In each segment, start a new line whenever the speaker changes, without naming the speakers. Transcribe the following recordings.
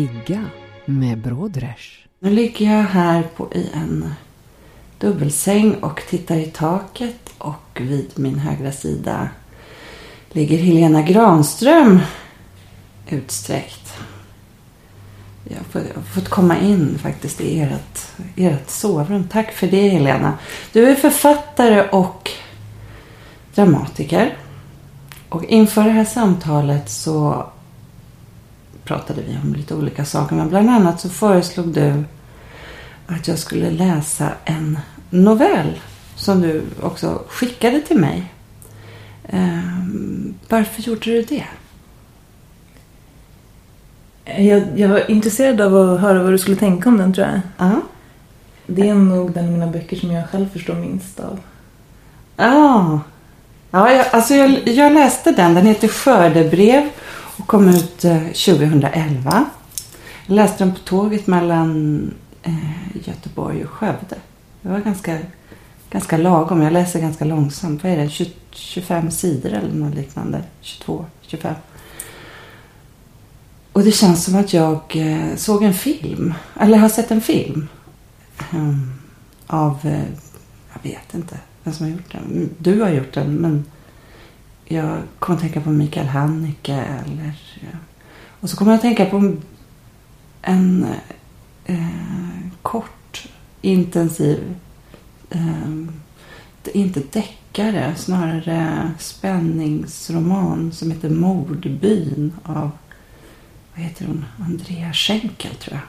Ligga med Brodrej.
Nu ligger jag här på, i en dubbelsäng och tittar i taket och vid min högra sida ligger Helena Granström utsträckt. Jag har fått, jag har fått komma in faktiskt i ert, ert sovrum. Tack för det Helena. Du är författare och dramatiker. Och inför det här samtalet så pratade vi om lite olika saker. Men bland annat så föreslog du att jag skulle läsa en novell som du också skickade till mig. Ehm, varför gjorde du det?
Jag, jag var intresserad av att höra vad du skulle tänka om den tror jag.
Ja.
Det är nog den av mina böcker som jag själv förstår minst av.
Ah. Ja, jag, alltså jag, jag läste den. Den heter Skördebrev och kom ut eh, 2011. Jag läste den på tåget mellan eh, Göteborg och Skövde. Det var ganska, ganska lagom. Jag läser ganska långsamt. Vad är det? 20, 25 sidor eller något liknande. 22, 25. Och det känns som att jag eh, såg en film. Eller har sett en film. Ehm, av, jag vet inte vem som har gjort den. Du har gjort den men jag kommer att tänka på Mikael Haneke eller ja. och så kommer jag att tänka på en eh, kort intensiv eh, inte deckare snarare spänningsroman som heter Mordbyn av vad heter hon? Andrea Schenkel tror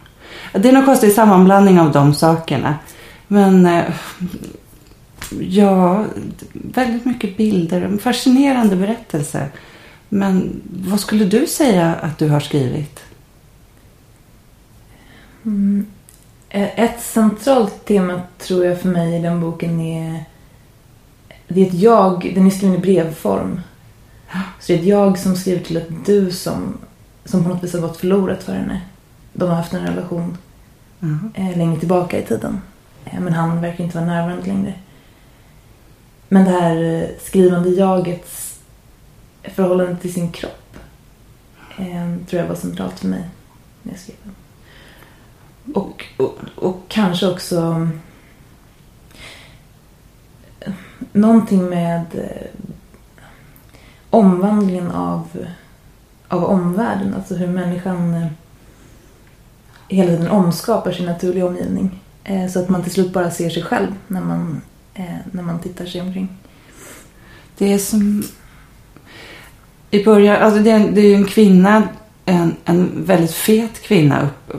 jag. Det är någon konstig sammanblandning av de sakerna. Men eh, ja, väldigt mycket bilder. En fascinerande berättelse. Men vad skulle du säga att du har skrivit?
Mm. Eh, Ett centralt tema tror jag för mig i den boken är... Det är ett jag, den är skriven i brevform. Så det är ett jag som skriver till ett du som, som på något vis har gått förlorat för henne. De har haft en relation eh, längre tillbaka i tiden. Eh, men han verkar inte vara närvarande längre. Men det här eh, skrivande jagets förhållande till sin kropp eh, tror jag var centralt för mig när jag skrev den. Och, och, och kanske också eh, någonting med eh, omvandlingen av, av omvärlden. Alltså hur människan eh, hela tiden omskapar sin naturliga omgivning. Eh, så att man till slut bara ser sig själv när man, Eh, när man tittar sig omkring.
Det är som... I början, alltså det är, det är ju en kvinna, en, en väldigt fet kvinna upp,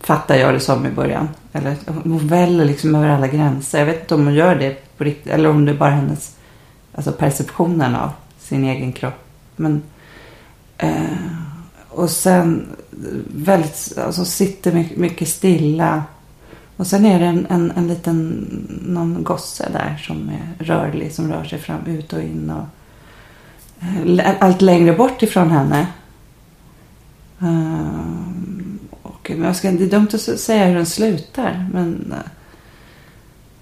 fattar jag det som i början. Eller hon väller liksom över alla gränser. Jag vet inte om hon gör det på riktigt eller om det är bara hennes alltså perceptionen av sin egen kropp. Men, eh, och sen väldigt, alltså sitter mycket, mycket stilla. Och sen är det en, en, en liten, någon gosse där som är rörlig, som rör sig fram, ut och in och eh, allt längre bort ifrån henne. Ehm, och jag ska, det är dumt att säga hur den slutar, men eh,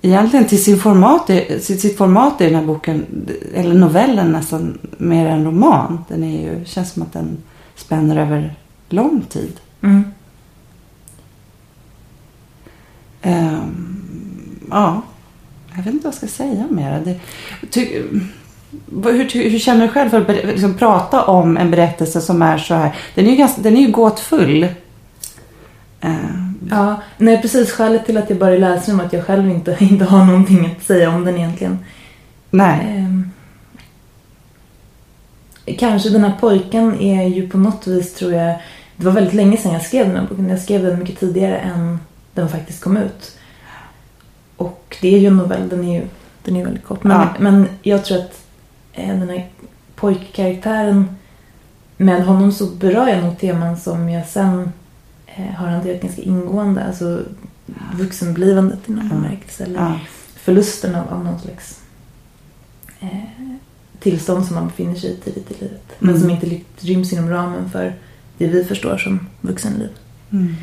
egentligen till sin format, sitt, sitt format är den här boken, eller novellen nästan mer en roman. Den är ju, känns som att den spänner över lång tid.
Mm.
Ehm, ja, jag vet inte vad jag ska säga mer. Det, ty, hur, hur känner du själv för att liksom, prata om en berättelse som är så här? Den är ju, ganska, den är ju gåtfull. Ehm,
Ja, nej precis. Skälet till att jag läsa den var att jag själv inte, inte har någonting att säga om den egentligen.
nej.
Ehm, kanske den här pojken är ju på något vis tror jag... Det var väldigt länge sedan jag skrev den här boken. Jag skrev den mycket tidigare än den faktiskt kom ut. Och det är ju en novell, den är ju den är väldigt kort. Men,
Ja.
men jag tror att eh, den här pojkkaraktären, med honom så berör jag nog teman som jag sen eh, har hanterat ganska ingående. Alltså vuxenblivandet i någon
Ja.
bemärkelse. Eller
Ja.
förlusten av, av någon slags eh, tillstånd som man befinner sig i tidigt i livet. Men
Mm.
som inte ryms inom ramen för det vi förstår som vuxenliv.
Mm.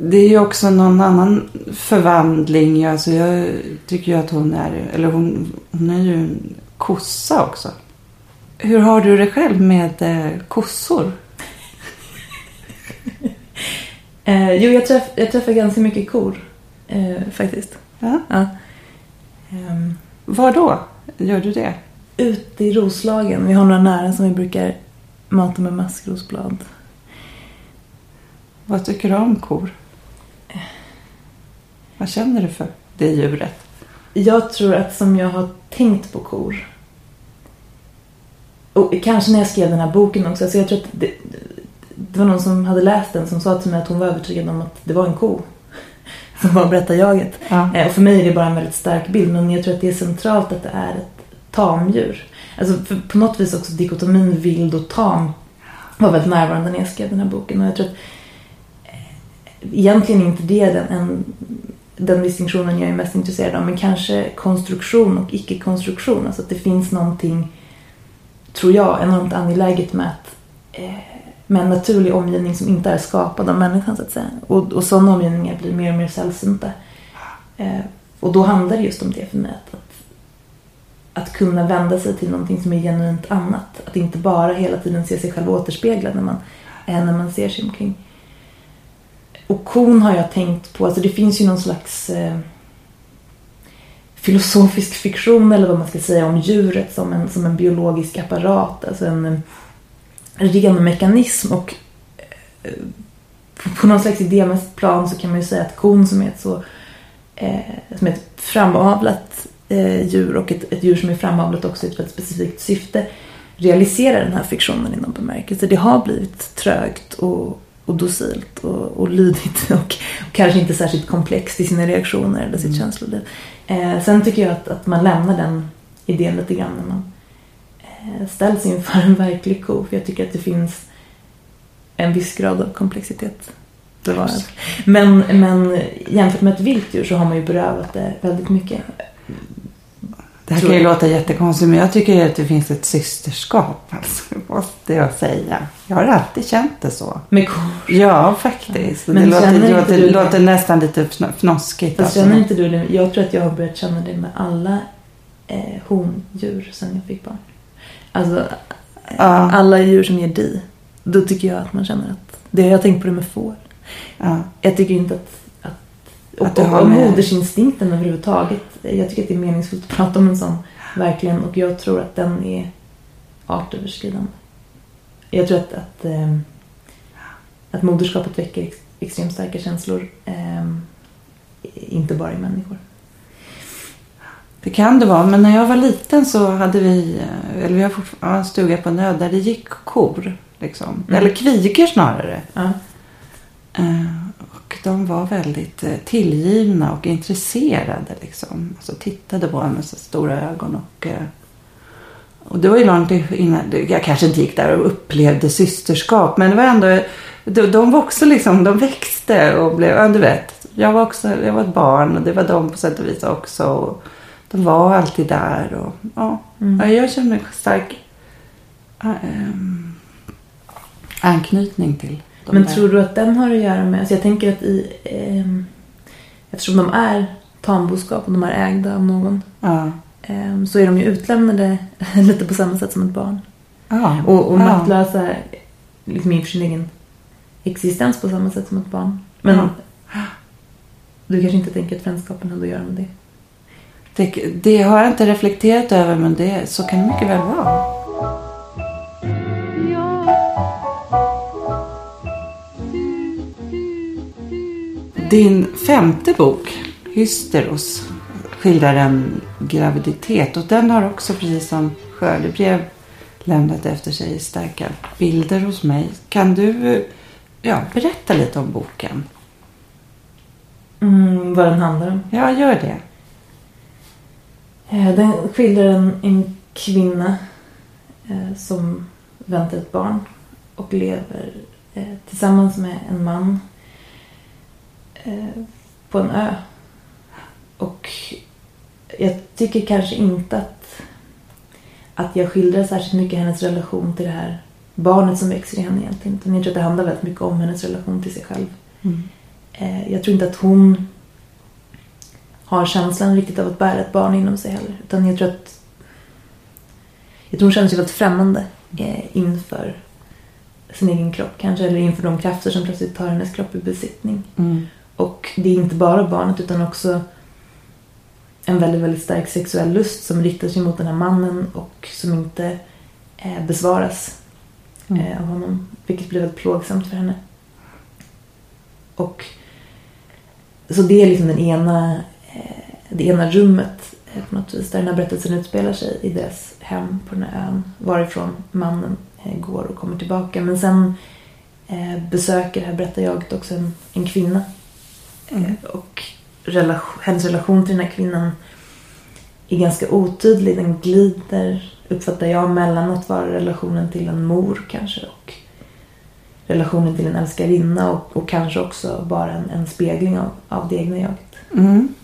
Det är ju också någon annan förvandling. Alltså jag tycker ju att hon är, eller hon, hon är ju en kossa också. Hur har du det själv med eh, kossor?
Eh, jo, jag, träff, jag träffar ganska mycket kor. Eh, faktiskt.
Ja.
Ja. Ehm,
Var då gör du det?
ute i Roslagen. Vi har några nära som vi brukar mata med maskrosblad.
Vad tycker du om kor? Vad känner du för det djuret?
Jag tror att som jag har tänkt på kor. Och kanske när jag skrev den här boken också. Så jag tror att det, det var någon som hade läst den som sa till mig att hon var övertygad om att det var en ko. Som var berättarjaget.
Ja.
Eh, Och för mig är det bara en väldigt stark bild. Men jag tror att det är centralt att det är ett tamdjur. Alltså på något vis också dikotomin vild och tam var väldigt närvarande när jag skrev den här boken. Och jag tror att egentligen är inte det den, en, den distinktionen jag är mest intresserad av. Men kanske konstruktion och icke-konstruktion. Alltså att det finns någonting, tror jag, enormt angeläget med att eh, med en naturlig omgivning som inte är skapad av människan så att säga. Och, och sådana omgivningar blir mer och mer sällsynta. Eh, och då handlar det just om det för mig. Att, att, att kunna vända sig till någonting som är genuint annat. Att inte bara hela tiden se sig själv återspeglad när man, eh, när man ser sig omkring. Och kon har jag tänkt på, alltså det finns ju någon slags eh, filosofisk fiktion eller vad man ska säga om djuret som en, som en biologisk apparat. Alltså en, en ren mekanism och eh, på- på någon slags idémässigt plan så kan man ju säga att kon som är ett så eh, som är ett framavlat eh, djur och ett, ett djur som är framavlat också i ett väldigt specifikt syfte realiserar den här fiktionen i någon bemärkelse. Det har blivit trögt och, och docilt och, och lydigt och, och kanske inte särskilt komplext i sina reaktioner eller sitt känsloliv. Eh, sen tycker jag att, att man lämnar den idén lite grann när man eh, ställs inför en verklig ko. För jag tycker att det finns en viss grad av komplexitet bevarad. Men, men jämfört med ett vilt djur så har man ju berövat det väldigt mycket.
Det här kan ju låta jättekonstigt men jag tycker att det finns ett systerskap. Alltså, måste jag säga. Jag har alltid känt det så.
Med kor.
Ja, faktiskt.
Men
det låter, låter,
du det?
låter nästan lite fn- fnoskigt. Alltså.
känner inte du det? Jag tror att jag har börjat känna det med alla eh, hondjur sen jag fick barn. Alltså
Ja.
alla djur som ger di. Då tycker jag att man känner att... Det har jag tänkt på det med får.
Ja.
Jag tycker inte att... att och,
Att
och, och
med-
modersinstinkten överhuvudtaget. Jag tycker att det är meningsfullt att prata om en sån. Verkligen. Och jag tror att den är artöverskridande. Jag tror att, att, ehm, att moderskapet väcker ex, extremt starka känslor. ehm, inte bara i människor.
Det kan det vara. Men när jag var liten så hade vi, eh, eller vi har fortfarande en stuga på ö där det gick kor. Liksom.
Mm.
Eller kvigor snarare.
Ja.
Och de var väldigt eh, tillgivna och intresserade. Liksom. Alltså tittade på en med så stora ögon. Och, eh, och det var ju långt innan, jag kanske inte gick där och upplevde systerskap. Men det var ändå, de, de var också liksom, de växte och blev, ja du vet. Jag var också, jag var ett barn och det var de på sätt och vis också. Och de var alltid där och ja.
Mm.
Ja, Jag känner stark äh, anknytning till
Men
där.
tror du att den har att göra med... Alltså jag tänker att i... ehm, eftersom de är tamboskap och de är ägda av någon
Ja.
ehm, så är de ju utlämnade lite på samma sätt som ett barn.
Ja.
Och, och
ja.
maktlösa liksom inför sin egen existens på samma sätt som ett barn. Men
Ja.
du kanske inte tänker att vänskapen hade att göra med det?
Det, det har jag inte reflekterat över men det, så kan det mycket väl vara. Din femte bok, Hysteros, skildrar en graviditet och den har också precis som Skördebrev lämnat efter sig starka bilder hos mig. Kan du ja, berätta lite om boken?
Mm, vad den handlar om.
Ja, gör det.
Eh, Den skildrar en, en kvinna eh, som väntar ett barn och lever eh, tillsammans med en man på en ö. Och jag tycker kanske inte att, att jag skildrar särskilt mycket hennes relation till det här barnet som växer i henne egentligen. Utan jag tror att det handlar väldigt mycket om hennes relation till sig själv.
Mm.
Eh, jag tror inte att hon har känslan riktigt av att bära ett barn inom sig heller. Utan jag tror att jag tror hon känner sig väldigt främmande eh, inför sin egen kropp kanske. Eller inför de krafter som plötsligt tar hennes kropp i besittning.
Mm.
Och det är inte bara barnet utan också en väldigt, väldigt stark sexuell lust som riktar sig mot den här mannen och som inte eh, besvaras
Mm.
eh, av honom. Vilket blir väldigt plågsamt för henne. Och så det är liksom den ena, eh, det ena rummet eh, på något vis där den här berättelsen utspelar sig i deras hem på den här ön. Varifrån mannen eh, går och kommer tillbaka. Men sen eh, besöker det här berättarjaget också en, en kvinna.
Mm.
Eh, och relation, hennes relation till den här kvinnan är ganska otydlig. Den glider, uppfattar jag, mellan att vara relationen till en mor kanske och relationen till en älskarinna och, och kanske också bara en, en spegling av, av det egna jaget.
Mm.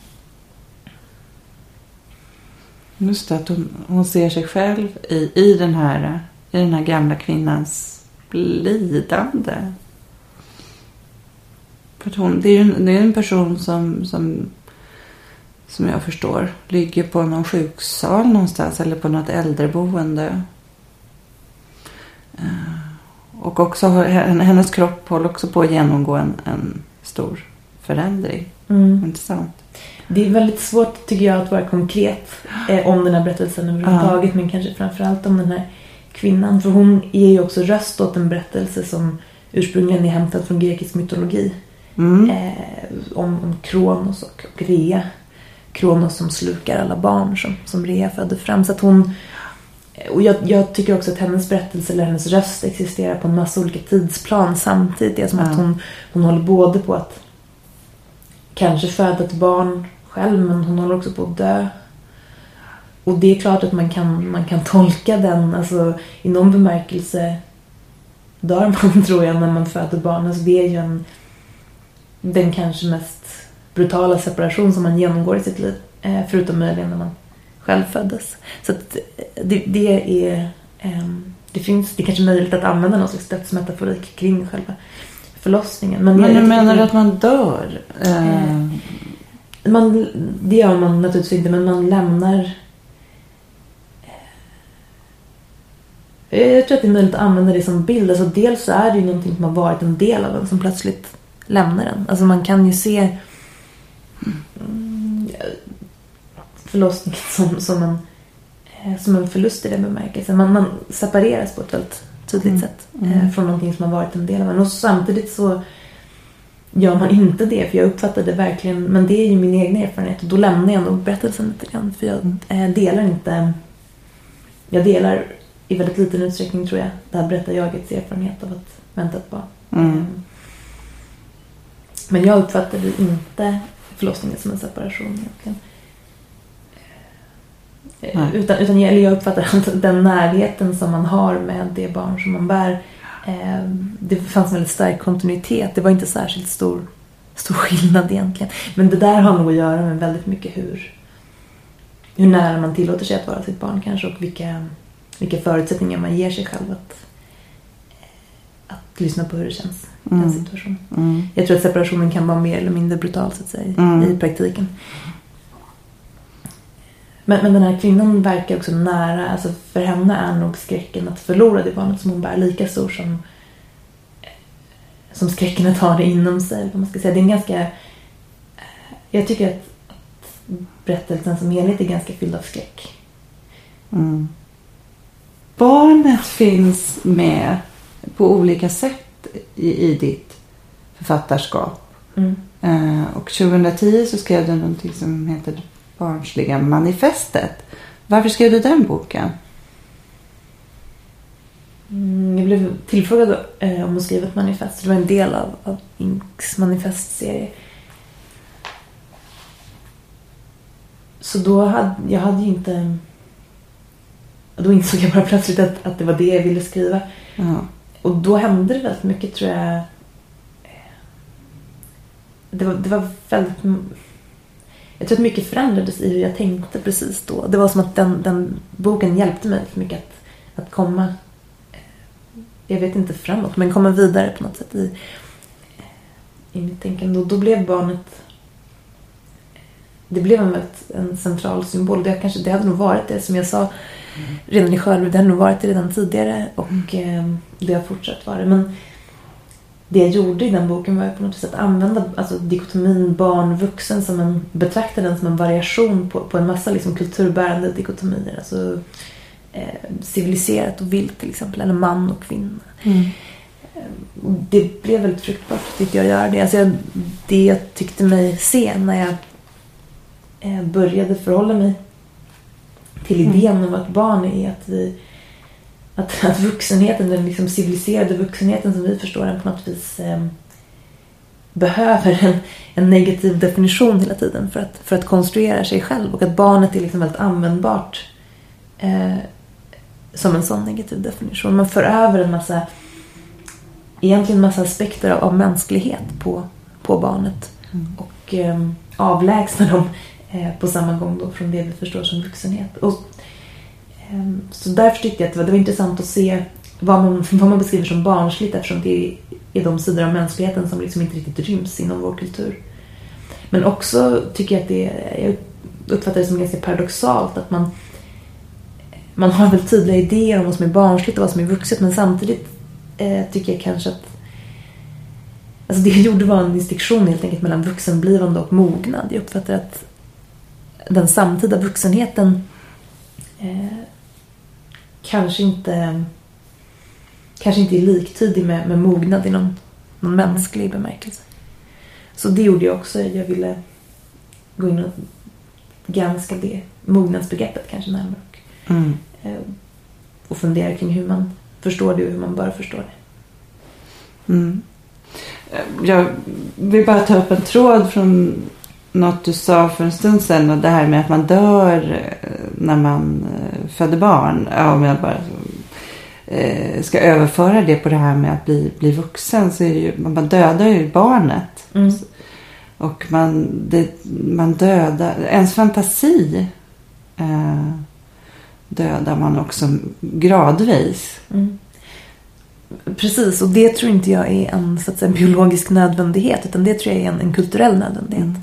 Just det, att hon, hon ser sig själv i, i, den här, i den här gamla kvinnans lidande. För att hon, det är ju en, det är en person som, som, som jag förstår ligger på någon sjuksal någonstans eller på något äldreboende. Eh, Och också har, hennes kropp håller också på att genomgå en, en stor förändring. Intressant.
Det är väldigt svårt tycker jag att vara konkret eh, om den här berättelsen överhuvudtaget. Men kanske framförallt om den här kvinnan. För hon ger ju också röst åt en berättelse som ursprungligen är hämtad från grekisk mytologi.
Mm.
Eh, om, om Kronos och, och Rea. Kronos som slukar alla barn som, som Rea födde fram. Så att hon, och jag, jag tycker också att hennes berättelse eller hennes röst existerar på en massa olika tidsplan samtidigt. Det är som
Ja.
att hon, hon håller både på att kanske föda ett barn själv men hon håller också på att dö. Och det är klart att man kan, man kan tolka den, alltså i någon bemärkelse dör man tror jag när man föder barn. Alltså det är ju en, den kanske mest brutala separation som man genomgår i sitt liv. Eh, förutom möjligen när man själv föddes. Så att det, det är, ehm, det finns, det är kanske möjligt att använda någon slags dödsmetaforik kring själva förlossningen. Men,
Men
jag
du menar
det-
att man dör? Eh,
Eh, man, det gör man naturligtvis inte, men man lämnar... Eh, Jag tror att det är möjligt att använda det som bild. Alltså dels så är det ju någonting som har varit en del av en som plötsligt lämnar en. Alltså man kan ju se mm, förlossningen som, som, en, eh, som en förlust i den bemärkelsen. Man, man separeras på ett väldigt tydligt
Mm.
sätt
Mm.
eh, från någonting som har varit en del av en. Och samtidigt så gör man inte det, för jag uppfattar det verkligen, men det är ju min egen erfarenhet och då lämnar jag nog berättelsen lite grann. För jag
Mm.
eh, delar inte, jag delar i väldigt liten utsträckning tror jag, det här berättarjagets erfarenhet av att vänta ett barn.
Mm.
Men jag uppfattade inte förlossningen som en separation egentligen. Eh,
Nej.
Utan, utan jag, eller jag uppfattar att den närheten som man har med det barn som man bär eh, det fanns en väldigt stark kontinuitet. Det var inte särskilt stor, stor skillnad egentligen. Men det där har nog att göra med väldigt mycket hur, hur nära man tillåter sig att vara sitt barn kanske och vilka, vilka förutsättningar man ger sig själv att lyssna på hur det känns i den
Mm.
situationen.
Mm.
Jag tror att separationen kan vara mer eller mindre brutal så att säga,
Mm.
i praktiken. Men, men den här kvinnan verkar också nära, alltså för henne är nog skräcken att förlora det barnet som hon bär lika stor som, som skräcken att ha det inom sig. Vad man ska säga. Det är en ganska, jag tycker att, att berättelsen som helhet är ganska fylld av skräck.
Mm. Barnet finns med på olika sätt i, i ditt författarskap.
Mm.
Eh, och 2010 så skrev du någonting som heter Barnsliga manifestet. Varför skrev du den boken?
Mm, jag blev tillfrågad eh, om att skriva ett manifest. Det var en del av, av Inks manifestserie. så då hade jag hade ju inte... Då insåg jag bara plötsligt att, att det var det jag ville skriva.
Ja.
Och då hände det väldigt mycket tror jag. Eh, det var, det var väldigt... Jag tror att mycket förändrades i hur jag tänkte precis då. Det var som att den, den boken hjälpte mig för mycket att, att komma, eh, jag vet inte framåt, men komma vidare på något sätt i, eh, i mitt tänkande. Och då blev barnet, det blev en, en central symbol. Det, kanske, det hade nog varit det som jag sa redan i Skölby. Det hade nog varit det redan tidigare och eh, det har fortsatt vara det. Men det jag gjorde i den boken var på något sätt att använda alltså, dikotomin barn-vuxen som en, betrakta den som en variation på, på en massa liksom, kulturbärande dikotomier. Alltså eh, civiliserat och vilt till exempel, eller man och kvinna.
Mm.
Det blev väldigt fruktbart tyckte jag att göra det. Alltså, jag, det jag tyckte mig se när jag eh, började förhålla mig till idén om att barn är att vi att, att vuxenheten, den liksom civiliserade vuxenheten som vi förstår den på något vis eh, behöver en, en, negativ definition hela tiden för att, för att konstruera sig själv och att barnet är liksom väldigt användbart eh, som en sån negativ definition. Man för över en massa egentligen en massa aspekter av, av mänsklighet på, på barnet mm. och eh, avlägsna dem Eh, på samma gång då från det vi förstår som vuxenhet. Och ehm, så därför tyckte jag att det var, det var intressant att se vad man, vad man beskriver som barnsligt eftersom det är de sidor av mänskligheten som liksom inte riktigt ryms inom vår kultur. Men också tycker jag att det jag uppfattar det som ganska paradoxalt att man man har väl tydliga idéer om vad som är barnsligt och vad som är vuxet men samtidigt eh, tycker jag kanske att Alltså det jag gjorde var en distinktion helt enkelt mellan vuxenblivande och mognad. Jag uppfattar att den samtida vuxenheten eh, kanske inte kanske inte är liktydig med, med mognad i någon, någon mänsklig bemärkelse. Så det gjorde jag också. Jag ville gå in och granska det mognadsbegreppet kanske närmare. Och, mm. Eh, och fundera kring hur man förstår det och hur man bör förstå det.
Mm. Jag vill bara ta upp en tråd från något du sa för en stund sedan. Och det här med att man dör eh, när man eh, föder barn. Om jag bara eh, ska överföra det på det här med att bli, bli vuxen. Så är det ju, man dödar ju barnet. Mm. Och man, det, man dödar, ens fantasi eh, dödar man också gradvis. Mm.
Precis, och det tror inte jag är en så att säga, biologisk nödvändighet. Utan det tror jag är en, en kulturell nödvändighet. Mm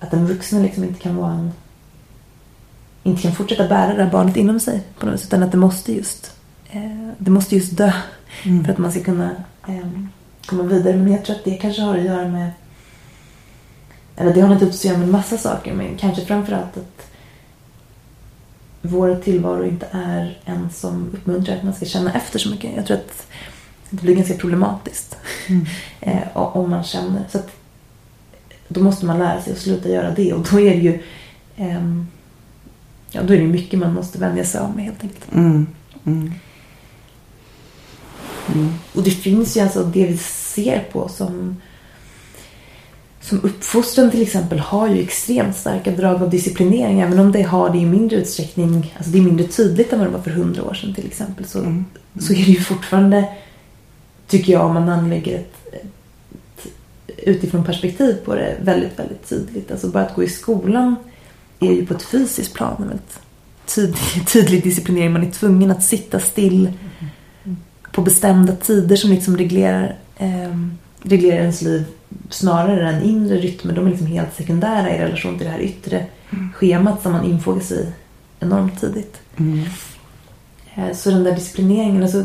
att den vuxna liksom inte kan vara en inte kan fortsätta bära det här barnet inom sig på något vis, utan att det måste just eh, det måste just dö mm. för att man ska kunna eh, komma vidare. Men jag tror att det kanske har att göra med eller det har naturligtvis att göra med en massa saker men kanske framförallt att vår tillvaro inte är en som uppmuntrar att man ska känna efter så mycket. Jag tror att det blir ganska problematiskt mm. eh, om man känner. Så att då måste man lära sig att sluta göra det och då är det ju eh, ja, då är det mycket man måste vänja sig av med helt enkelt. Mm. Mm. Mm. Och det finns ju alltså det vi ser på som som uppfostran till exempel har ju extremt starka drag av disciplinering även om det har det i mindre utsträckning, alltså det är mindre tydligt än vad det var för hundra år sedan till exempel så, mm. så är det ju fortfarande tycker jag om man anlägger ett utifrån perspektiv på det väldigt, väldigt tydligt. Alltså bara att gå i skolan är ju på ett fysiskt plan en väldigt tydlig, tydlig disciplinering. Man är tvungen att sitta still på bestämda tider som liksom reglerar, eh, reglerar ens liv snarare än inre rytmer. De är liksom helt sekundära i relation till det här yttre schemat som man infogar sig i enormt tidigt. Mm. Eh, så den där disciplineringen, alltså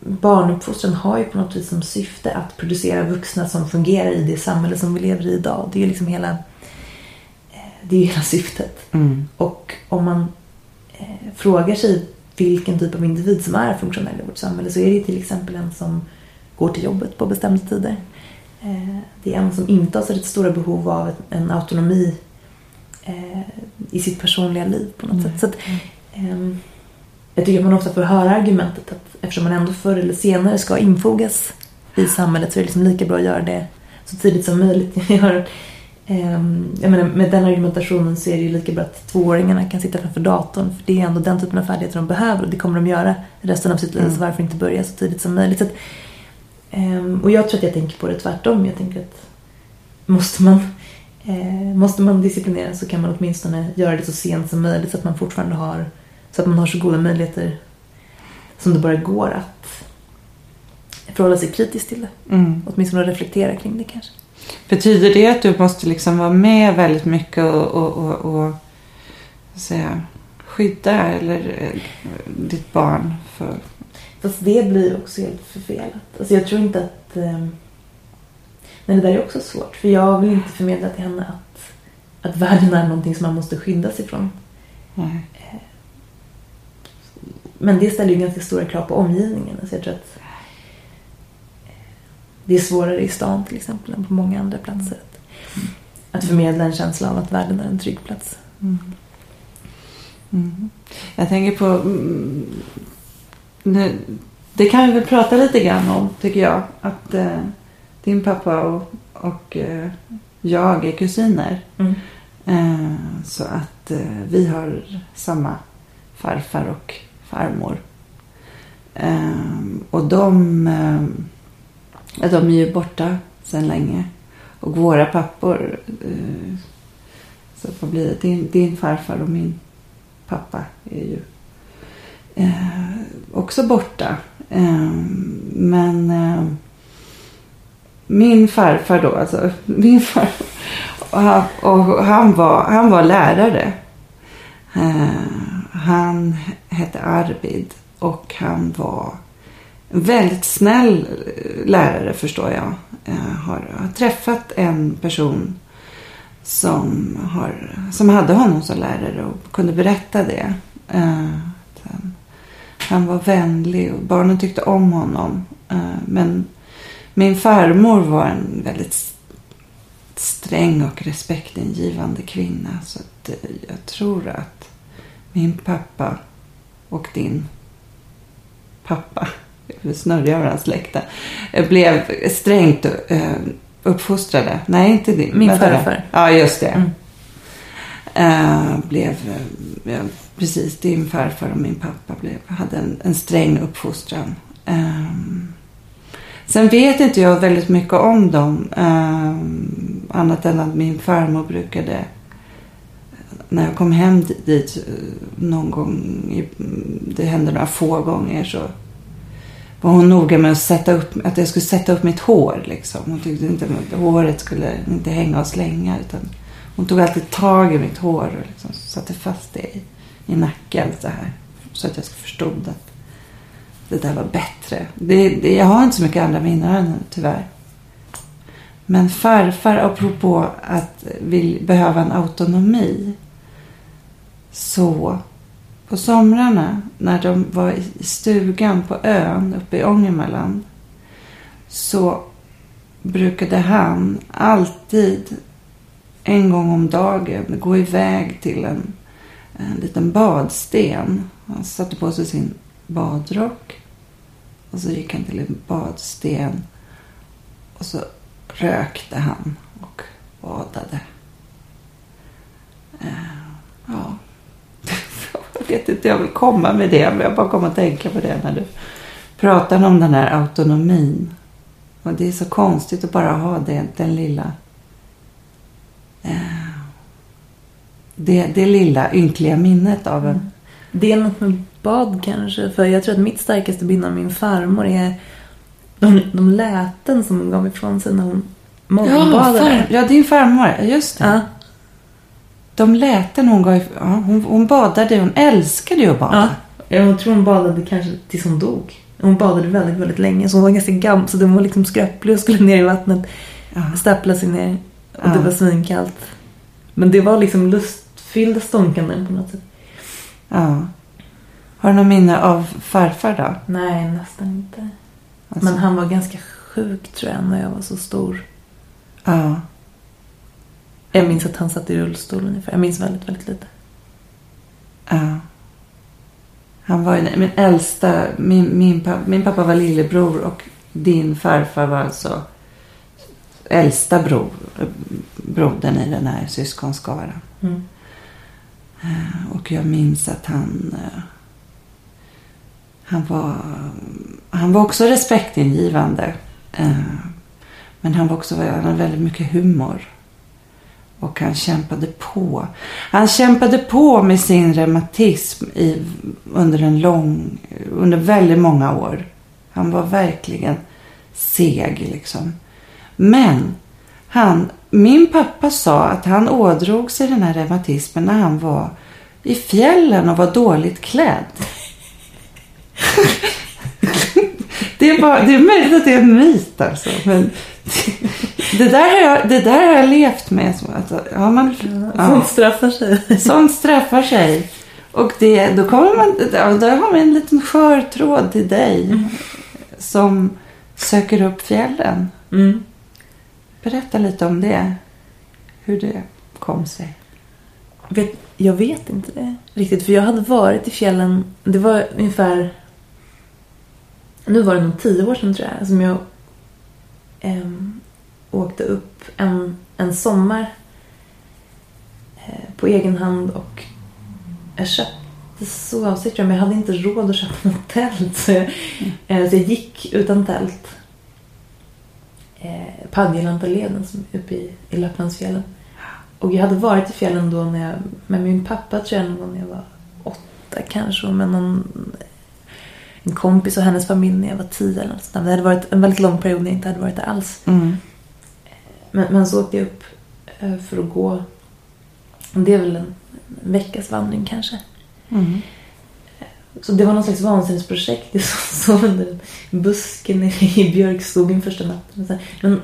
barnuppfostran har ju på något vis som syfte att producera vuxna som fungerar i det samhälle som vi lever i idag. Det är ju liksom hela, eh, det är hela syftet. Mm. Och om man eh, frågar sig vilken typ av individ som är funktionell i vårt samhälle så är det till exempel en som går till jobbet på bestämda tider. Eh, det är en som inte har så stora behov av en autonomi eh, i sitt personliga liv på något mm. sätt. Så att, ehm, jag tycker att man ofta får höra argumentet att eftersom man ändå förr eller senare ska infogas i samhället så är det liksom lika bra att göra det så tidigt som möjligt. Jag Ehm, jag menar, med den argumentationen så är det ju lika bra att tvååringarna kan sitta framför datorn. För det är ändå den typen av färdigheter de behöver och det kommer de göra resten av sitt liv.
Mm.
Så varför inte börja så tidigt som möjligt? Att, ehm, och jag tror att jag tänker på det tvärtom. Jag tänker att måste man, eh, måste man disciplinera så kan man åtminstone göra det så sent som möjligt så att man fortfarande har så att man har så goda möjligheter som det bara går att förhålla sig kritiskt till det.
Mm.
Åtminstone reflektera kring det kanske.
Betyder det att du måste liksom vara med väldigt mycket och, och, och, och säga, skydda eller, eh, ditt barn? För...
Fast det blir också helt förfelat. Alltså jag tror inte att... Eh, men det där är också svårt. För jag vill inte förmedla till henne att, att världen är någonting som man måste skyddas ifrån.
Nej.
Men det ställer ju ganska stora krav på omgivningen. Alltså jag tror att det är svårare i stan till exempel än på många andra platser. Att, att förmedla en känsla av att världen är en trygg plats.
Mm. Mm. Jag tänker på... Mm, nu, det kan vi väl prata lite grann om, tycker jag. Att eh, din pappa och, och eh, jag är kusiner.
Mm.
Eh, så att eh, vi har samma farfar och farmor. Eh, och de, eh, de är ju borta sedan länge. Och våra pappor, eh, så vad blir det? Din, din farfar och min pappa är ju eh, också borta. Eh, men eh, min farfar då, alltså min farfar, och han, och han, var, han var lärare. Eh, han hette Arvid och han var en väldigt snäll eh, lärare förstår jag. Jag har, träffat en person som, har, som hade honom som lärare och kunde berätta det. Eh, han, var vänlig och barnen tyckte om honom. Men min farmor var en väldigt sträng och respektingivande kvinna. Så att jag tror att min pappa och din pappa, snurrar över hans släkte, blev strängt eh, uppfostrade. Nej, inte din.
Min farfar.
Ja, just det.
Mm.
Eh, blev, ja, precis, din farfar och min pappa blev, hade en, en sträng uppfostran. Ehm, sen vet inte jag väldigt mycket om dem. ehm, annat än att min farmor brukade, när jag kom hem dit eh, någon gång, det hände några få gånger så var hon noga med att, sätta upp, att jag skulle sätta upp mitt hår. Liksom. Hon tyckte inte att håret skulle inte hänga och slänga. Utan hon tog alltid tag i mitt hår och liksom satte fast det i, i nacken så här. Så att jag förstod att det där var bättre. Det, det, jag har inte så mycket andra minnen tyvärr. Men farfar, apropå att vill behöva en autonomi. Så på somrarna när de var i stugan på ön uppe i Ångermanland. Så brukade han alltid en gång om dagen gå iväg till en, en liten badsten. Han satte på sig sin badrock. Och så gick han till en badsten. Och så rökte han och badade. Eh, ja. Vet inte, jag vill komma med det. Men jag bara kommer att tänka på det när du pratar om den här autonomin. Och det är så konstigt att bara ha det, den lilla eh, det, det lilla ynkliga minnet av en.
Det är något med bad kanske. För jag tror att mitt starkaste minne av min farmor är de, de läten som hon gav ifrån sig när hon morgonbadade.
far, ja, din farmor. Just det.
Ja,
De läten hon gav. Ja, hon, hon badade. Hon älskade ju att bada.
ja. Jag tror hon badade kanske tills hon dog. Hon badade väldigt, väldigt länge. Så hon var ganska gammal. Så hon var liksom skröplig och skulle ner i vattnet.
Ja.
Stappla sig ner. Och
Ja.
det var svinkallt. Men det var liksom lustfyllda stånkanden på något sätt.
ja. Har du något minne av farfar då?
Nej, nästan inte.
Alltså,
Men han var ganska sjuk tror jag när jag var så stor.
Ja.
Jag minns att han satt i rullstol ungefär. Jag minns väldigt, väldigt lite.
Ja. Han var ju min äldsta. Min, min, pappa, min pappa var lillebror och din farfar var alltså äldsta bror, brodern i den här syskonskaran.
Mm.
Eh, Och jag minns att han... eh, Han var, han var också respektingivande. eh, Men han var också han hade väldigt mycket humor. Och han kämpade på. Han kämpade på med sin reumatism i, under en lång, under väldigt många år. Han var verkligen seg liksom. Men han, min pappa sa att han ådrog sig den här reumatismen när han var i fjällen och var dåligt klädd. det, är bara, det är möjligt att det är en myt alltså. Men det, där har jag, det där har jag levt med. ja, man, ja.
Sånt straffar sig.
Sånt straffar sig. Och det, då, kommer man, då har vi en liten skör tråd till dig. Som söker upp fjällen.
Mm.
Berätta lite om det. Hur det kom sig.
Vet, jag vet inte det riktigt. För jag hade varit i fjällen. Det var ungefär... Nu var det nog tio år sedan tror jag. Som jag em, åkte upp en, en sommar. eh, på egen hand. Och jag köpte sovsäck. Men jag hade inte råd att köpa något tält. Så jag, eh, så jag gick utan tält. Eh, Padjelantaleden som är uppe i, i Lapplandsfjällen. Och jag hade varit i fjällen då när jag, med min pappa tror jag när jag var åtta kanske. Med någon, en kompis och hennes familj när jag var tio eller något sånt. Det hade varit en väldigt lång period när jag inte hade varit där alls.
Mm.
Men, men så åkte jag upp eh, för att gå. Det är väl en, en veckas vandring kanske.
Mm.
Så det var någon slags vansinnesprojekt. Jag sov under en buske nere i björkskogen första natten. Men,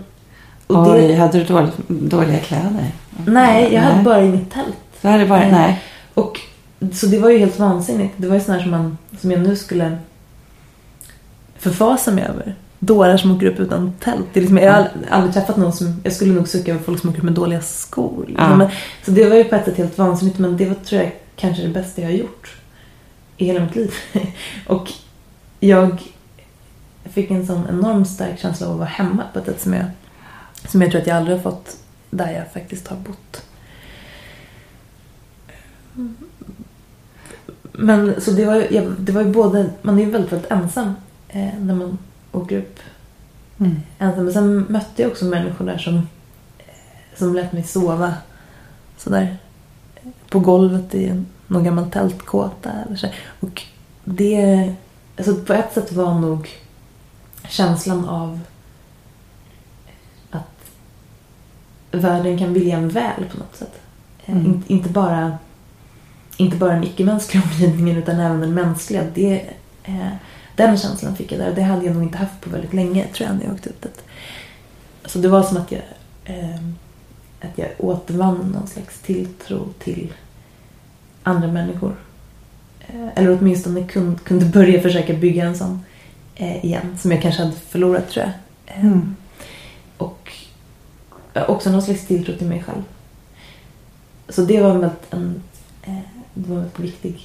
och
Oj,
det,
hade du dålig, dåliga kläder?
nej, jag hade
Nej.
bara i mitt tält.
Så hade bara,
Nej.
nej.
Och så det var ju helt vansinnigt. Det var ju sån här som, man, som jag nu skulle förfasa mig över. Dårar som åker upp utan tält. Det är liksom, jag har ald- aldrig träffat någon som... Jag skulle nog sucka över folk som åker upp med dåliga skor.
Ja.
Men, så det var ju på ett sätt helt vansinnigt. Men det var tror jag kanske det bästa jag har gjort i hela mitt liv. och jag fick en sån enormt stark känsla av att vara hemma på ett sätt som jag, som jag tror att jag aldrig har fått där jag faktiskt har bott. Men så det var, ju- det var ju både, man är ju väldigt, väldigt ensam eh, när man åker upp
Mm.
ensam. Men sen mötte jag också människor där som, eh, som lät mig sova sådär på golvet i en, någon gammal tältkåta. Eller så. Och det, alltså på ett sätt var nog känslan av att världen kan vilja en väl på något sätt. Eh,
Mm.
Inte, inte bara inte bara den icke-mänskliga omgivningen utan även den mänskliga. Det, eh, den känslan fick jag där och det hade jag nog inte haft på väldigt länge tror jag när jag åkte upp dit. Så det var som att jag, eh, att jag återvann någon slags tilltro till andra människor. Eh, eller åtminstone kunde, kunde börja försöka bygga en sån eh, igen som jag kanske hade förlorat tror jag. Eh,
Mm.
och också någon slags tilltro till mig själv. Så det var en en, eh, det var en väldigt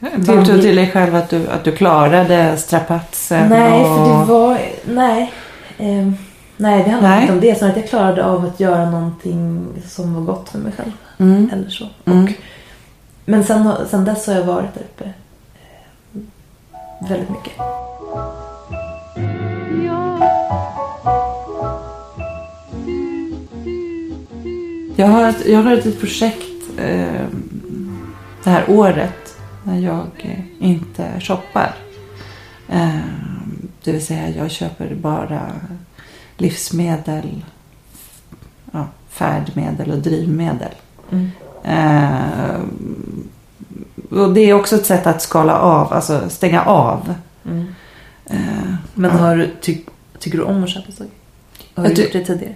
viktig.
Tilltro till dig själv att du, att du klarade strapatsen.
Nej,
och...
för det var... Nej. Eh, nej, det handlade
Nej.
inte om det. Snarare att jag klarade av att göra någonting som var gott för mig själv.
Mm.
Eller så.
Mm.
Och, men sen, sen dess har jag varit där uppe eh, väldigt mycket.
Jag har, jag har ett projekt eh, det här året när jag inte shoppar. Eh, det vill säga jag köper bara livsmedel, ja, färdmedel och drivmedel.
Mm.
Eh, och det är också ett sätt att skala av, alltså stänga av.
Mm.
Eh,
Men har du, ty, tycker du om att köpa saker? Har du gjort det tidigare?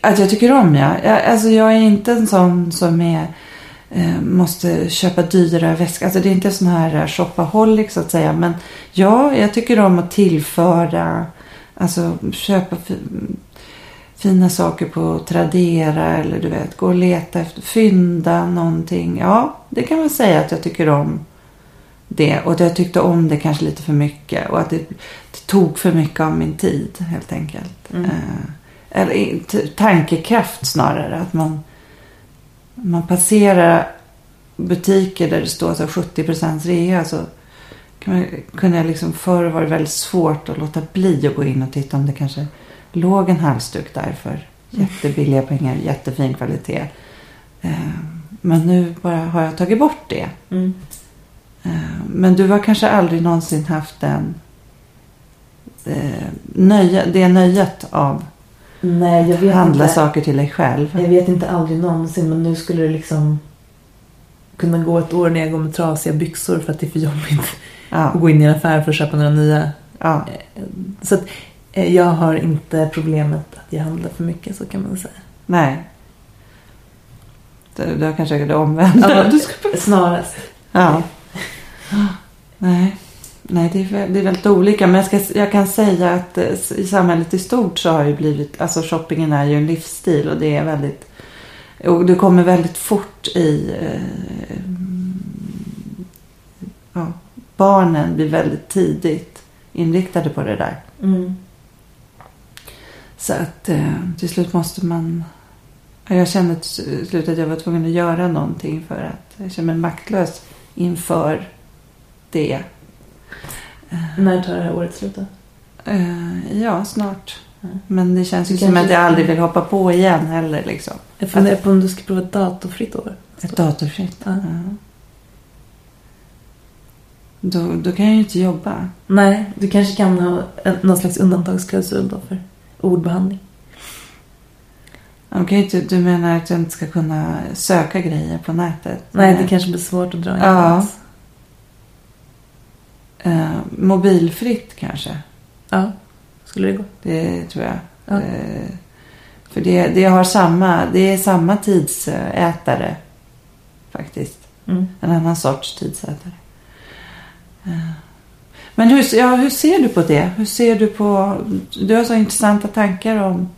Att jag tycker om ja. Jag, alltså jag är inte en sån som är måste köpa dyra väskor. Alltså det är inte sån här shopaholic så att säga. Men ja, jag tycker om att tillföra. Alltså köpa fi, fina saker på Tradera. Eller du vet, gå och leta efter, fynda någonting. Ja, det kan man säga att jag tycker om det. Och att jag tyckte om det kanske lite för mycket. Och att det, det tog för mycket av min tid helt enkelt.
Mm.
Eh, eller tankekraft snarare. Att man, man passerar butiker där det står så här 70% rea så man, kunde jag liksom förr var det väldigt svårt att låta bli att gå in och titta om det kanske låg en halsduk där för jättebilliga pengar, jättefin kvalitet. Eh, Men nu bara har jag tagit bort det.
Mm.
Eh, Men du har kanske aldrig någonsin haft den eh, nöje, det nöjet av
Nej, jag vet
handla
inte.
saker till dig själv.
Jag vet inte aldrig någonsin men nu skulle det liksom kunna gå ett år när jag går med trasiga byxor för att det är för jobbigt
Ja,
att gå in i en affär för att köpa några nya.
ja.
Så att eh, jag har inte problemet att jag handlar för mycket så kan man säga.
Nej. Du, du har kanske det omvända.
Ja,
Du ska-
Snarast.
ja. Nej. Nej, det är, det är väldigt olika. Men jag, ska, jag kan säga att eh, i samhället i stort så har ju blivit, alltså shoppingen är ju en livsstil och det är väldigt, och du kommer väldigt fort i, eh, ja, barnen blir väldigt tidigt inriktade på det där.
Mm.
Så att eh, till slut måste man... ja, Jag kände till slut att jag var tvungen att göra någonting för att jag känner mig maktlös inför det.
När tar det här året slut då?
Eh, ja, snart.
Mm.
Men det känns ju
Du
som att jag aldrig vill hoppa på igen heller. Liksom.
Jag funderar på om du ska prova ett datorfritt år.
Ett datorfritt.
Ja.
Ja. Då, då kan jag ju inte jobba.
Nej, du kanske kan ha en, någon slags undantagsklausul då för ordbehandling.
Kan ju inte, du menar att jag inte ska kunna söka grejer på nätet?
Nej, det kanske blir svårt att dra in
Ja.
ens.
Eh, mobilfritt kanske?
Ja, skulle det gå?
Det tror jag.
Ja.
Eh, För det, det, har samma, det är samma tidsätare faktiskt.
Mm.
En annan sorts tidsätare. Eh, Men hur, ja, hur ser du på det? Hur ser du på... Du har så intressanta tankar om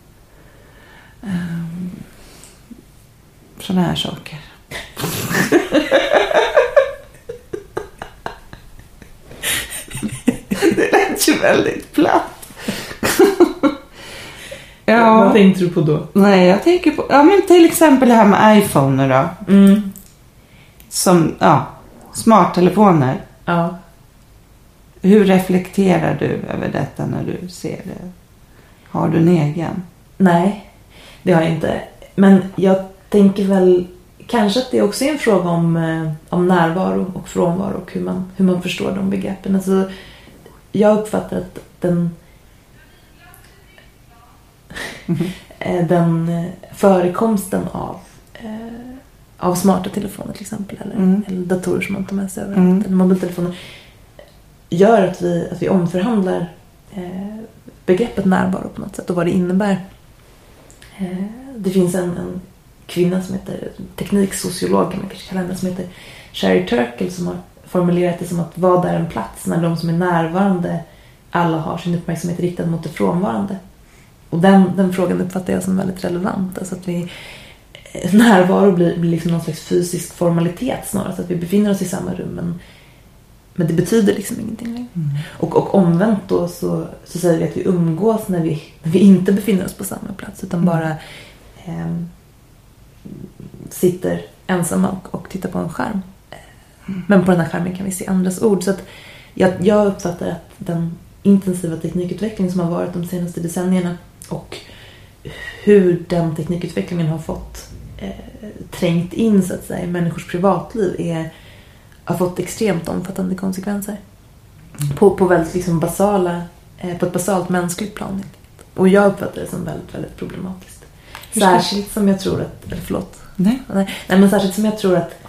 um, sådana här saker. det lät ju väldigt platt. ja.
Vad tänkte du på då?
Nej, jag tänker på... Ja, men till exempel det här med iPhone då.
Mm.
Som, ja, smarttelefoner.
Ja.
Hur reflekterar du över detta när du ser det? Har du en egen?
Nej, det har jag inte. Men jag tänker väl kanske att det också är en fråga om, eh, om närvaro och frånvaro och hur man, hur man förstår de begreppen. Alltså, jag uppfattar att den, eh, den eh, förekomsten av, eh, av smarta telefoner till exempel eller,
Mm.
eller datorer som man tar med sig överallt
Mm.
eller mobiltelefoner gör att vi, att vi omförhandlar eh, begreppet närvaro på något sätt och vad det innebär. Eh, det finns en, en kvinna som heter tekniksociolog kan man kanske kalla henne som heter Sherry Turkle som har formulerat det som att vad är en plats när de som är närvarande alla har sin uppmärksamhet riktad mot det frånvarande. Och den, den frågan uppfattar jag som väldigt relevant. Alltså att vi, eh, närvaro blir, blir liksom någon slags fysisk formalitet snarare. Så att vi befinner oss i samma rum men, men det betyder liksom ingenting längre. Och, och omvänt då så, så säger vi att vi umgås när vi, när vi inte befinner oss på samma plats utan
Mm.
bara ehm, sitter ensamma och, och tittar på en skärm. Men på den här skärmen kan vi se andras ord. Så att jag, jag uppfattar att den intensiva teknikutveckling som har varit de senaste decennierna och hur den teknikutvecklingen har fått eh, trängt in så att säga, i människors privatliv är, har fått extremt omfattande konsekvenser. På, på väldigt liksom basala, eh, på ett basalt mänskligt plan. Och jag uppfattar det som väldigt, väldigt problematiskt. Särskilt som jag tror att, eller förlåt.
Nej,
nej, men särskilt som jag tror att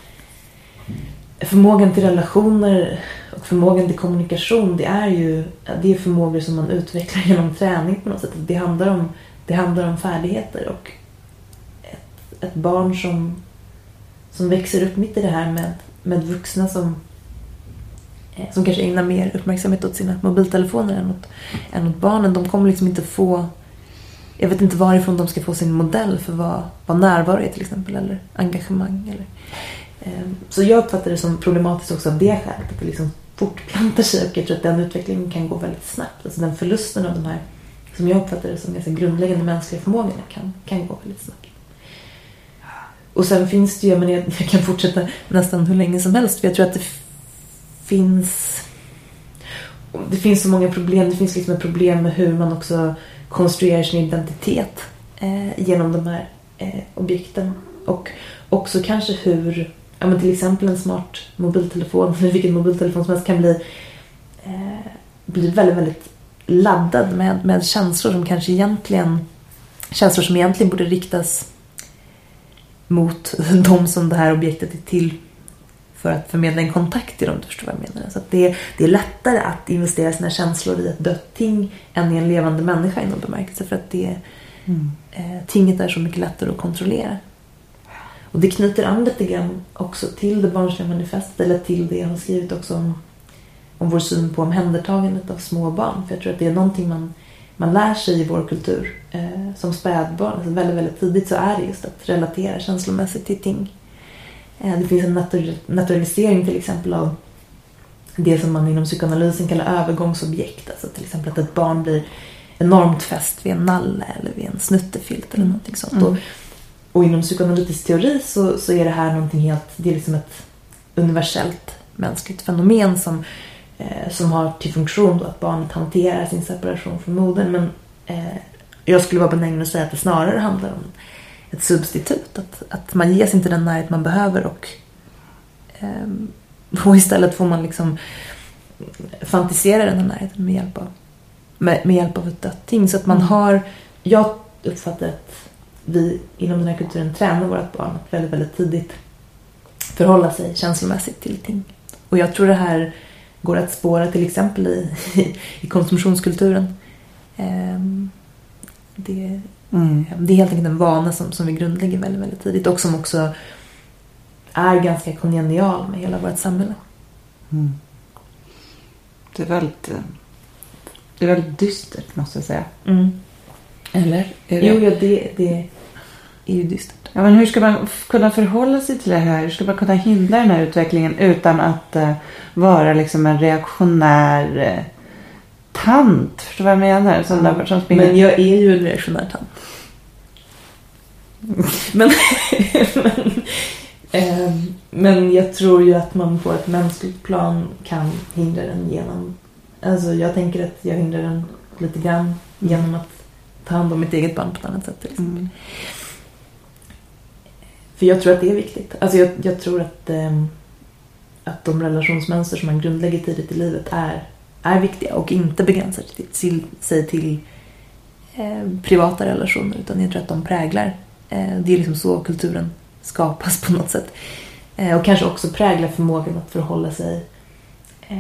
förmågan till relationer och förmågan till kommunikation det är ju det är förmågor som man utvecklar genom träning på något sätt. Det handlar om, det handlar om färdigheter och ett, ett barn som, som växer upp mitt i det här med, med vuxna som, eh, som kanske ägnar mer uppmärksamhet åt sina mobiltelefoner än åt, än åt barnen. De kommer liksom inte få jag vet inte varifrån de ska få sin modell för vad, vad närvaro är till exempel, eller engagemang. Eller, Ehm, så jag uppfattar det som problematiskt också av det skälet, att det liksom fortplantar sig och jag tror att den utvecklingen kan gå väldigt snabbt. Alltså den förlusten av de här som jag uppfattar det som ganska grundläggande mänskliga förmågorna kan, kan gå väldigt snabbt. Och sen finns det ju, men jag, jag kan fortsätta nästan hur länge som helst för jag tror att det finns det finns så många problem. Det finns liksom ett problem med hur man också konstruerar sin identitet eh, genom de här eh, objekten. Och också kanske hur, ja men till exempel en smart mobiltelefon, vilken mobiltelefon som helst kan bli, eh, bli väldigt, väldigt laddad med, med känslor som kanske egentligen, känslor som egentligen borde riktas mot de som det här objektet är till för att förmedla en kontakt till dem, du förstår vad jag menar. Så det, är, det är lättare att investera sina känslor i ett dött ting än i en levande människa i någon bemärkelse. För att det, eh, tinget är så mycket lättare att kontrollera. Och det knyter an lite grann också till det barnsliga manifestet, eller till det jag har skrivit också om, om vår syn på omhändertagandet av små barn. För jag tror att det är någonting man, man lär sig i vår kultur eh, som spädbarn. Alltså väldigt, väldigt tidigt så är det just att relatera känslomässigt till ting. Eh, Det finns en natur- naturalisering till exempel av det som man inom psykoanalysen kallar övergångsobjekt. Alltså till exempel att ett barn blir enormt fäst vid en nalle eller vid en snuttefilt eller någonting sånt.
Mm.
Och, inom psykoanalytisk teori så, så är det här någonting helt, det är liksom ett universellt mänskligt fenomen som, eh, som har till funktion då att barnet hanterar sin separation från modern. Men eh, jag skulle vara benägen att säga att det snarare handlar om ett substitut. Att, att man ges inte den närhet man behöver och, ehm, och istället får man liksom fantisera den här närheten med hjälp av, med, med hjälp av ett dött ting. Så att man har, jag uppfattar att vi inom den här kulturen tränar vårt barn att väldigt, väldigt tidigt förhålla sig känslomässigt till ting. Och jag tror det här går att spåra till exempel i, i, i konsumtionskulturen. Ehm, det,
Mm.
det är helt enkelt en vana som, som vi grundlägger väldigt, väldigt tidigt och som också är ganska kongenial med hela vårt samhälle.
Mm. Det är väldigt, eh, det är väldigt dystert måste jag säga. Eller? Är det?
Jo, ja, det, det är ju dystert.
Ja, men hur ska man kunna förhålla sig till det här? Hur ska man kunna hindra den här utvecklingen utan att eh, vara liksom en reaktionär eh, tant? Förstår du vad jag menar? Som, där, som springer...
Men jag är ju en reaktionär tant. men, men, ehm, men jag tror ju att man på ett mänskligt plan kan hindra den genom... Alltså jag tänker att jag hindrar den lite grann genom att ta hand om mitt eget barn på ett annat sätt. Till exempel.
Mm.
För jag tror att det är viktigt. Alltså jag, jag tror att, ehm, att de relationsmönster som man grundlägger tidigt i livet är, är viktiga och inte begränsar sig till, till, sig till eh, privata relationer utan jag tror att de präglar. Eh, det är liksom så kulturen skapas på något sätt. Eh, och kanske också präglar förmågan att förhålla sig. Eh,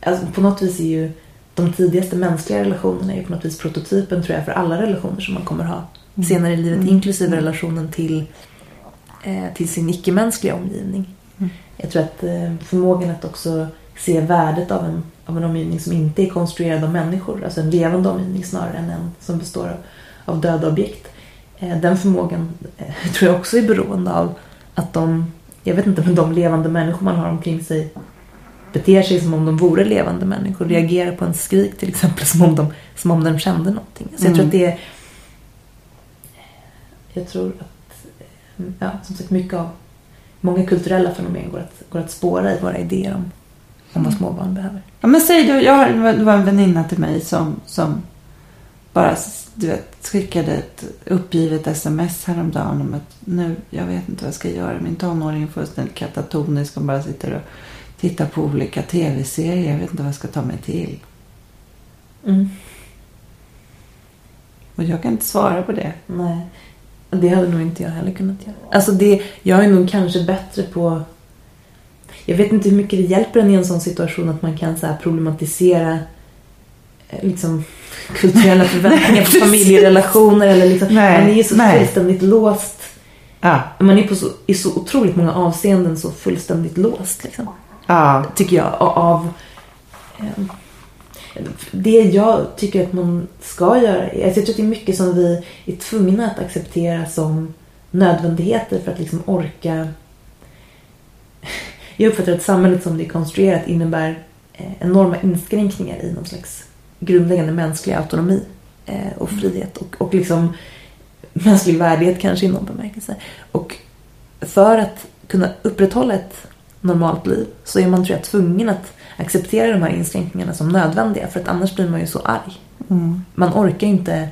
alltså på något vis är ju de tidigaste mänskliga relationerna är på något vis prototypen tror jag för alla relationer som man kommer ha senare i livet
Mm.
inklusive relationen till eh, till sin icke-mänskliga omgivning.
Mm.
Jag tror att eh, förmågan att också se värdet av en, av en omgivning som inte är konstruerad av människor, alltså en levande omgivning snarare än en som består av, av döda objekt. Eh, den förmågan eh, tror jag också är beroende av att de, jag vet inte, men de levande människor man har omkring sig beter sig som om de vore levande människor. Reagerar på en skrik till exempel som om de, som om de kände någonting. Så jag tror
Mm.
att det är... Jag tror att ja, som sagt mycket av många kulturella fenomen går att, går att spåra i våra idéer om, om vad små barn behöver.
Ja, men säg du, jag har, det var en väninna till mig som, som bara du vet, skickade ett uppgivet sms häromdagen om att nu, jag vet inte vad jag ska göra. Min tonåring är fullständigt katatonisk och bara sitter och tittar på olika tv-serier. Jag vet inte vad jag ska ta mig till. Och jag kan inte svara på det.
Nej, det hade nog inte jag heller kunnat göra. Alltså det, jag är nog kanske bättre på... Jag vet inte hur mycket det hjälper en i en sån situation att man kan så här problematisera eh, liksom, kulturella förväntningar på familjerelationer. Eller liksom,
Nej,
man är ju så
nej.
fullständigt låst.
Ja,
Man är på så, i så otroligt många avseenden så fullständigt låst. Liksom
ja,
tycker jag, av eh, det jag tycker att man ska göra. Alltså jag tror att det är mycket som vi är tvungna att acceptera som nödvändigheter för att liksom orka. Jag uppfattar att samhället som det är konstruerat innebär eh, enorma inskränkningar i någon slags grundläggande mänsklig autonomi. Eh, och frihet och, och liksom mänsklig värdighet kanske i någon bemärkelse. Och för att kunna upprätthålla ett normalt liv så är man tror jag tvungen att acceptera de här inskränkningarna som nödvändiga för att annars blir man ju så arg.
Mm.
Man orkar inte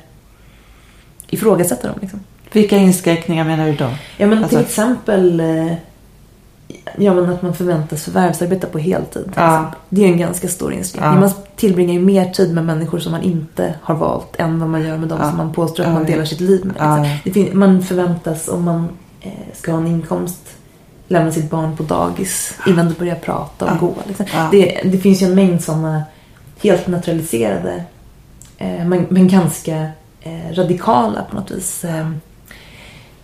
ifrågasätta dem. Liksom.
Vilka inskränkningar menar du då?
Ja men till
Alltså-
exempel eh, ja, men att man förväntas förvärvsarbeta på heltid. till
Ja.
Det är en ganska stor inskränkning.
Ja.
Man tillbringar ju mer tid med människor som man inte har valt än vad man gör med de
Ja.
som man påstår att man delar sitt liv med. Liksom. man förväntas om man eh, ska ha en inkomst lämna sitt barn på dagis innan du börjar prata och
Ja.
gå. Liksom.
Ja.
Det, det finns ju en mängd sådana helt naturaliserade eh, men, men ganska eh, radikala på något vis. Eh,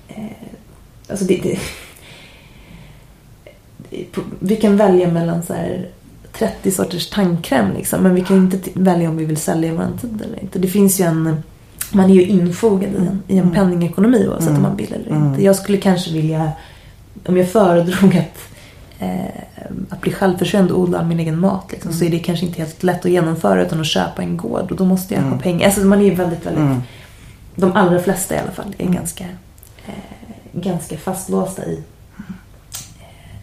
eh, alltså det, det, vi kan välja mellan så här 30 sorters tandkräm liksom, men vi kan inte välja om vi vill sälja vår tid eller inte. Det finns ju en man är ju infogad i en, i en
Mm.
penningekonomi oavsett
Mm.
om man vill eller
Mm.
inte. Jag skulle kanske vilja, om jag föredrog att, eh, att bli självförsörjande och odla min egen mat liksom, så är det kanske inte helt lätt att genomföra utan att köpa en gård och då måste jag ha
Mm.
pengar. Alltså man är ju väldigt, väldigt,
Mm.
de allra flesta i alla fall är
Mm.
ganska, eh, ganska fastlåsta i,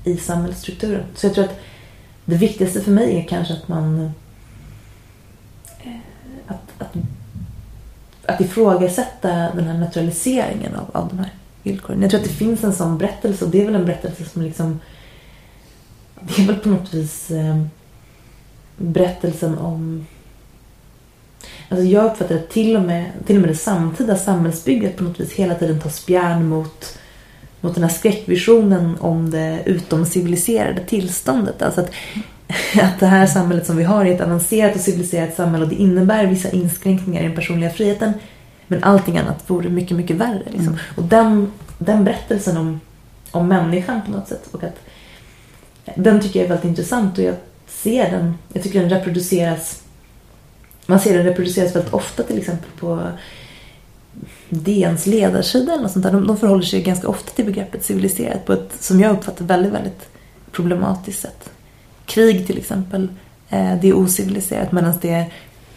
eh, i samhällsstrukturen. Så jag tror att det viktigaste för mig är kanske att man eh, att, att, att ifrågasätta den här naturaliseringen av, av de här villkoren. Jag tror att det finns en sån berättelse och det är väl en berättelse som liksom det är väl på något vis eh, berättelsen om Alltså jag uppfattar att till och, med, till och med det samtida samhällsbygget på något vis hela tiden tar spjärn mot, mot den här skräckvisionen om det utomciviliserade tillståndet. Alltså att, att det här samhället som vi har är ett avancerat och civiliserat samhälle och det innebär vissa inskränkningar i den personliga friheten. Men allting annat vore mycket, mycket värre. Liksom.
Mm.
Och den, den berättelsen om, om människan på något sätt. Och att, den tycker jag är väldigt intressant och jag ser den, jag tycker den reproduceras man ser den reproduceras väldigt ofta till exempel på DNs ledarsida eller något sånt där. De, de förhåller sig ganska ofta till begreppet civiliserat på ett, som jag uppfattar, väldigt, väldigt problematiskt sätt. Krig till exempel, eh, det är ociviliserat medan det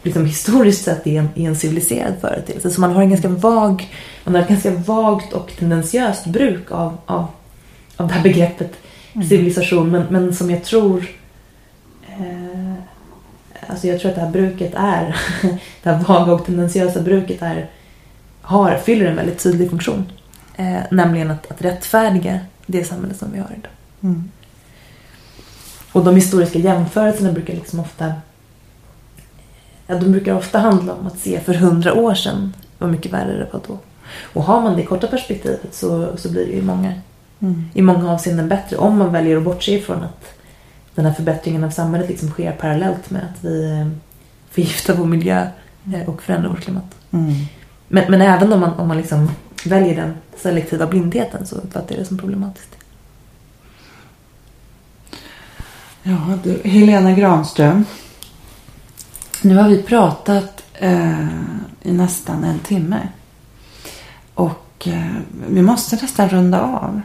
liksom historiskt sett är en, är en civiliserad företeelse. Så man har en ganska vag, man har ett ganska vagt och tendentiöst bruk av, av, av det här begreppet civilisation men, men som jag tror eh, Alltså jag tror att det här bruket är, det här vaga och tendentiösa bruket är, har, fyller en väldigt tydlig funktion. Eh, nämligen att, att rättfärdiga det samhälle som vi har idag.
Mm.
Och de historiska jämförelserna brukar liksom ofta ja, de brukar ofta handla om att se för hundra år sedan vad mycket värre det var då. Och har man det korta perspektivet så, så blir det ju många,
Mm.
i många avseenden bättre om man väljer att bortse ifrån att den här förbättringen av samhället liksom sker parallellt med att vi eh, förgiftar vår miljö eh, och förändrar vårt klimat.
Mm.
Men, men även om man, om man liksom väljer den selektiva blindheten så uppfattar jag det som problematiskt.
Ja, du, Helena Granström. Nu har vi pratat eh, i nästan en timme. Och eh, vi måste nästan runda av.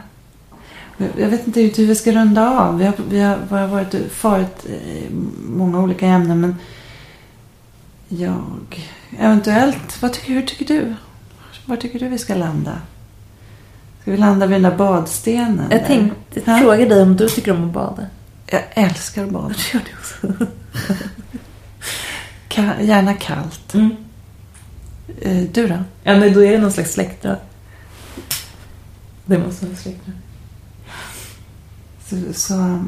Jag vet inte hur vi ska runda av. Vi har, vi har, vi har varit farit i många olika ämnen. Men jag... Eventuellt, vad tycker, hur tycker du? Var tycker du vi ska landa? Ska vi landa vid den där badstenen?
Jag tänkte fråga dig om du tycker om att bada.
Jag älskar att bada.
Det gör du också.
Ka- gärna kallt.
Mm.
Eh, du då?
Ja, men då är det någon slags släktdrag. Det måste vara släktdrag.
Så, så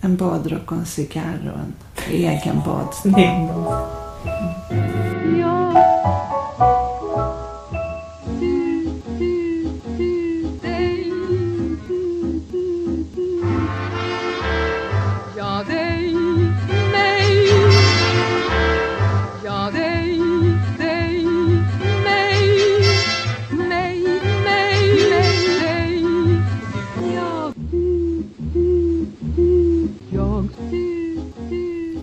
en badrock och en cigarr och en egen badstol.
Nej.